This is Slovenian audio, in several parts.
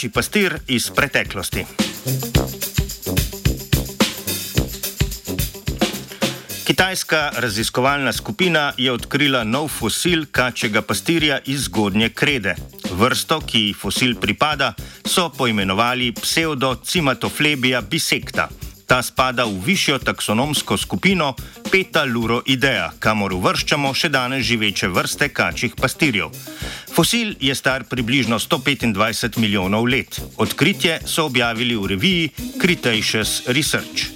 Kači pastir iz preteklosti. Kitajska raziskovalna skupina je odkrila nov fosil kačjega pastirja iz zgodnje krede. Vrsto, ki ji fosil pripada, so poimenovali pseudocimatoflebija bisecta. Ta spada v višjo taksonomsko skupino Petaluroidea, kamor uvrščamo še danes živeče vrste kačjih pastirjev. Fosil je star približno 125 milijonov let. Odkritje so objavili v reviji Cretaceous Research.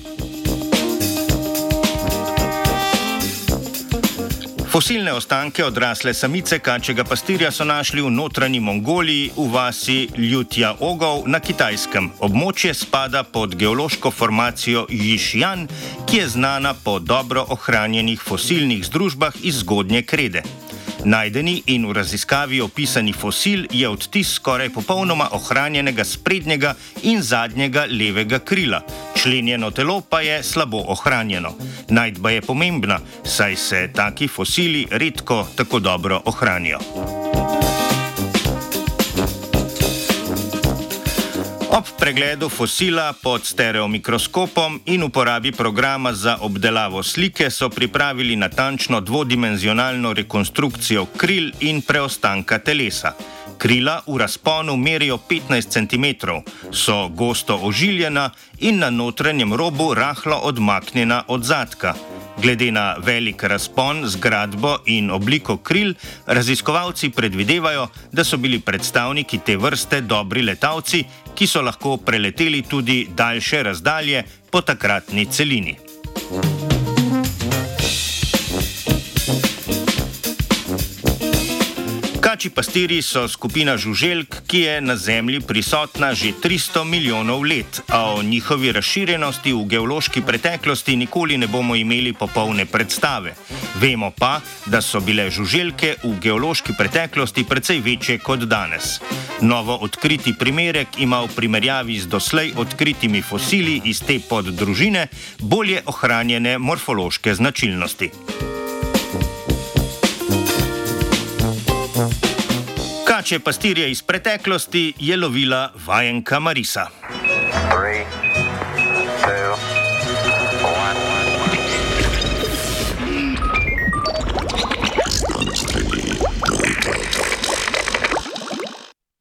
Fosilne ostanke odrasle samice kačjega pastirja so našli v notranji Mongoliji v vasi Ljutja Ogov na Kitajskem. Območje spada pod geološko formacijo Jišjan, ki je znana po dobro ohranjenih fosilnih združbah iz zgodnje krede. Najdeni in v raziskavi opisani fosil je odtis skoraj popolnoma ohranjenega sprednjega in zadnjega levega krila. Členjeno telo pa je slabo ohranjeno. Najdba je pomembna, saj se taki fosili redko tako dobro ohranijo. Ob pregledu fosila pod stereomikroskopom in uporabi programa za obdelavo slike so pripravili natančno dvodimenzionalno rekonstrukcijo kril in preostanka telesa. Krila v razponu merijo 15 cm, so gosto ožiljena in na notranjem robu rahlo odmaknjena od zadka. Glede na velik razpon, zgradbo in obliko kril, raziskovalci predvidevajo, da so bili predstavniki te vrste dobri letalci, ki so lahko preleteli tudi daljše razdalje po takratni celini. Kači pastiri so skupina žuželk, ki je na Zemlji prisotna že 300 milijonov let, a o njihovi razširjenosti v geološki preteklosti nikoli ne bomo imeli popolne predstave. Vemo pa, da so bile žuželke v geološki preteklosti precej večje kot danes. Novo odkriti primerek ima v primerjavi z doslej odkritimi fosili iz te poddružine bolje ohranjene morfološke značilnosti. Kače pastirje iz preteklosti je lovila vajenka Marisa.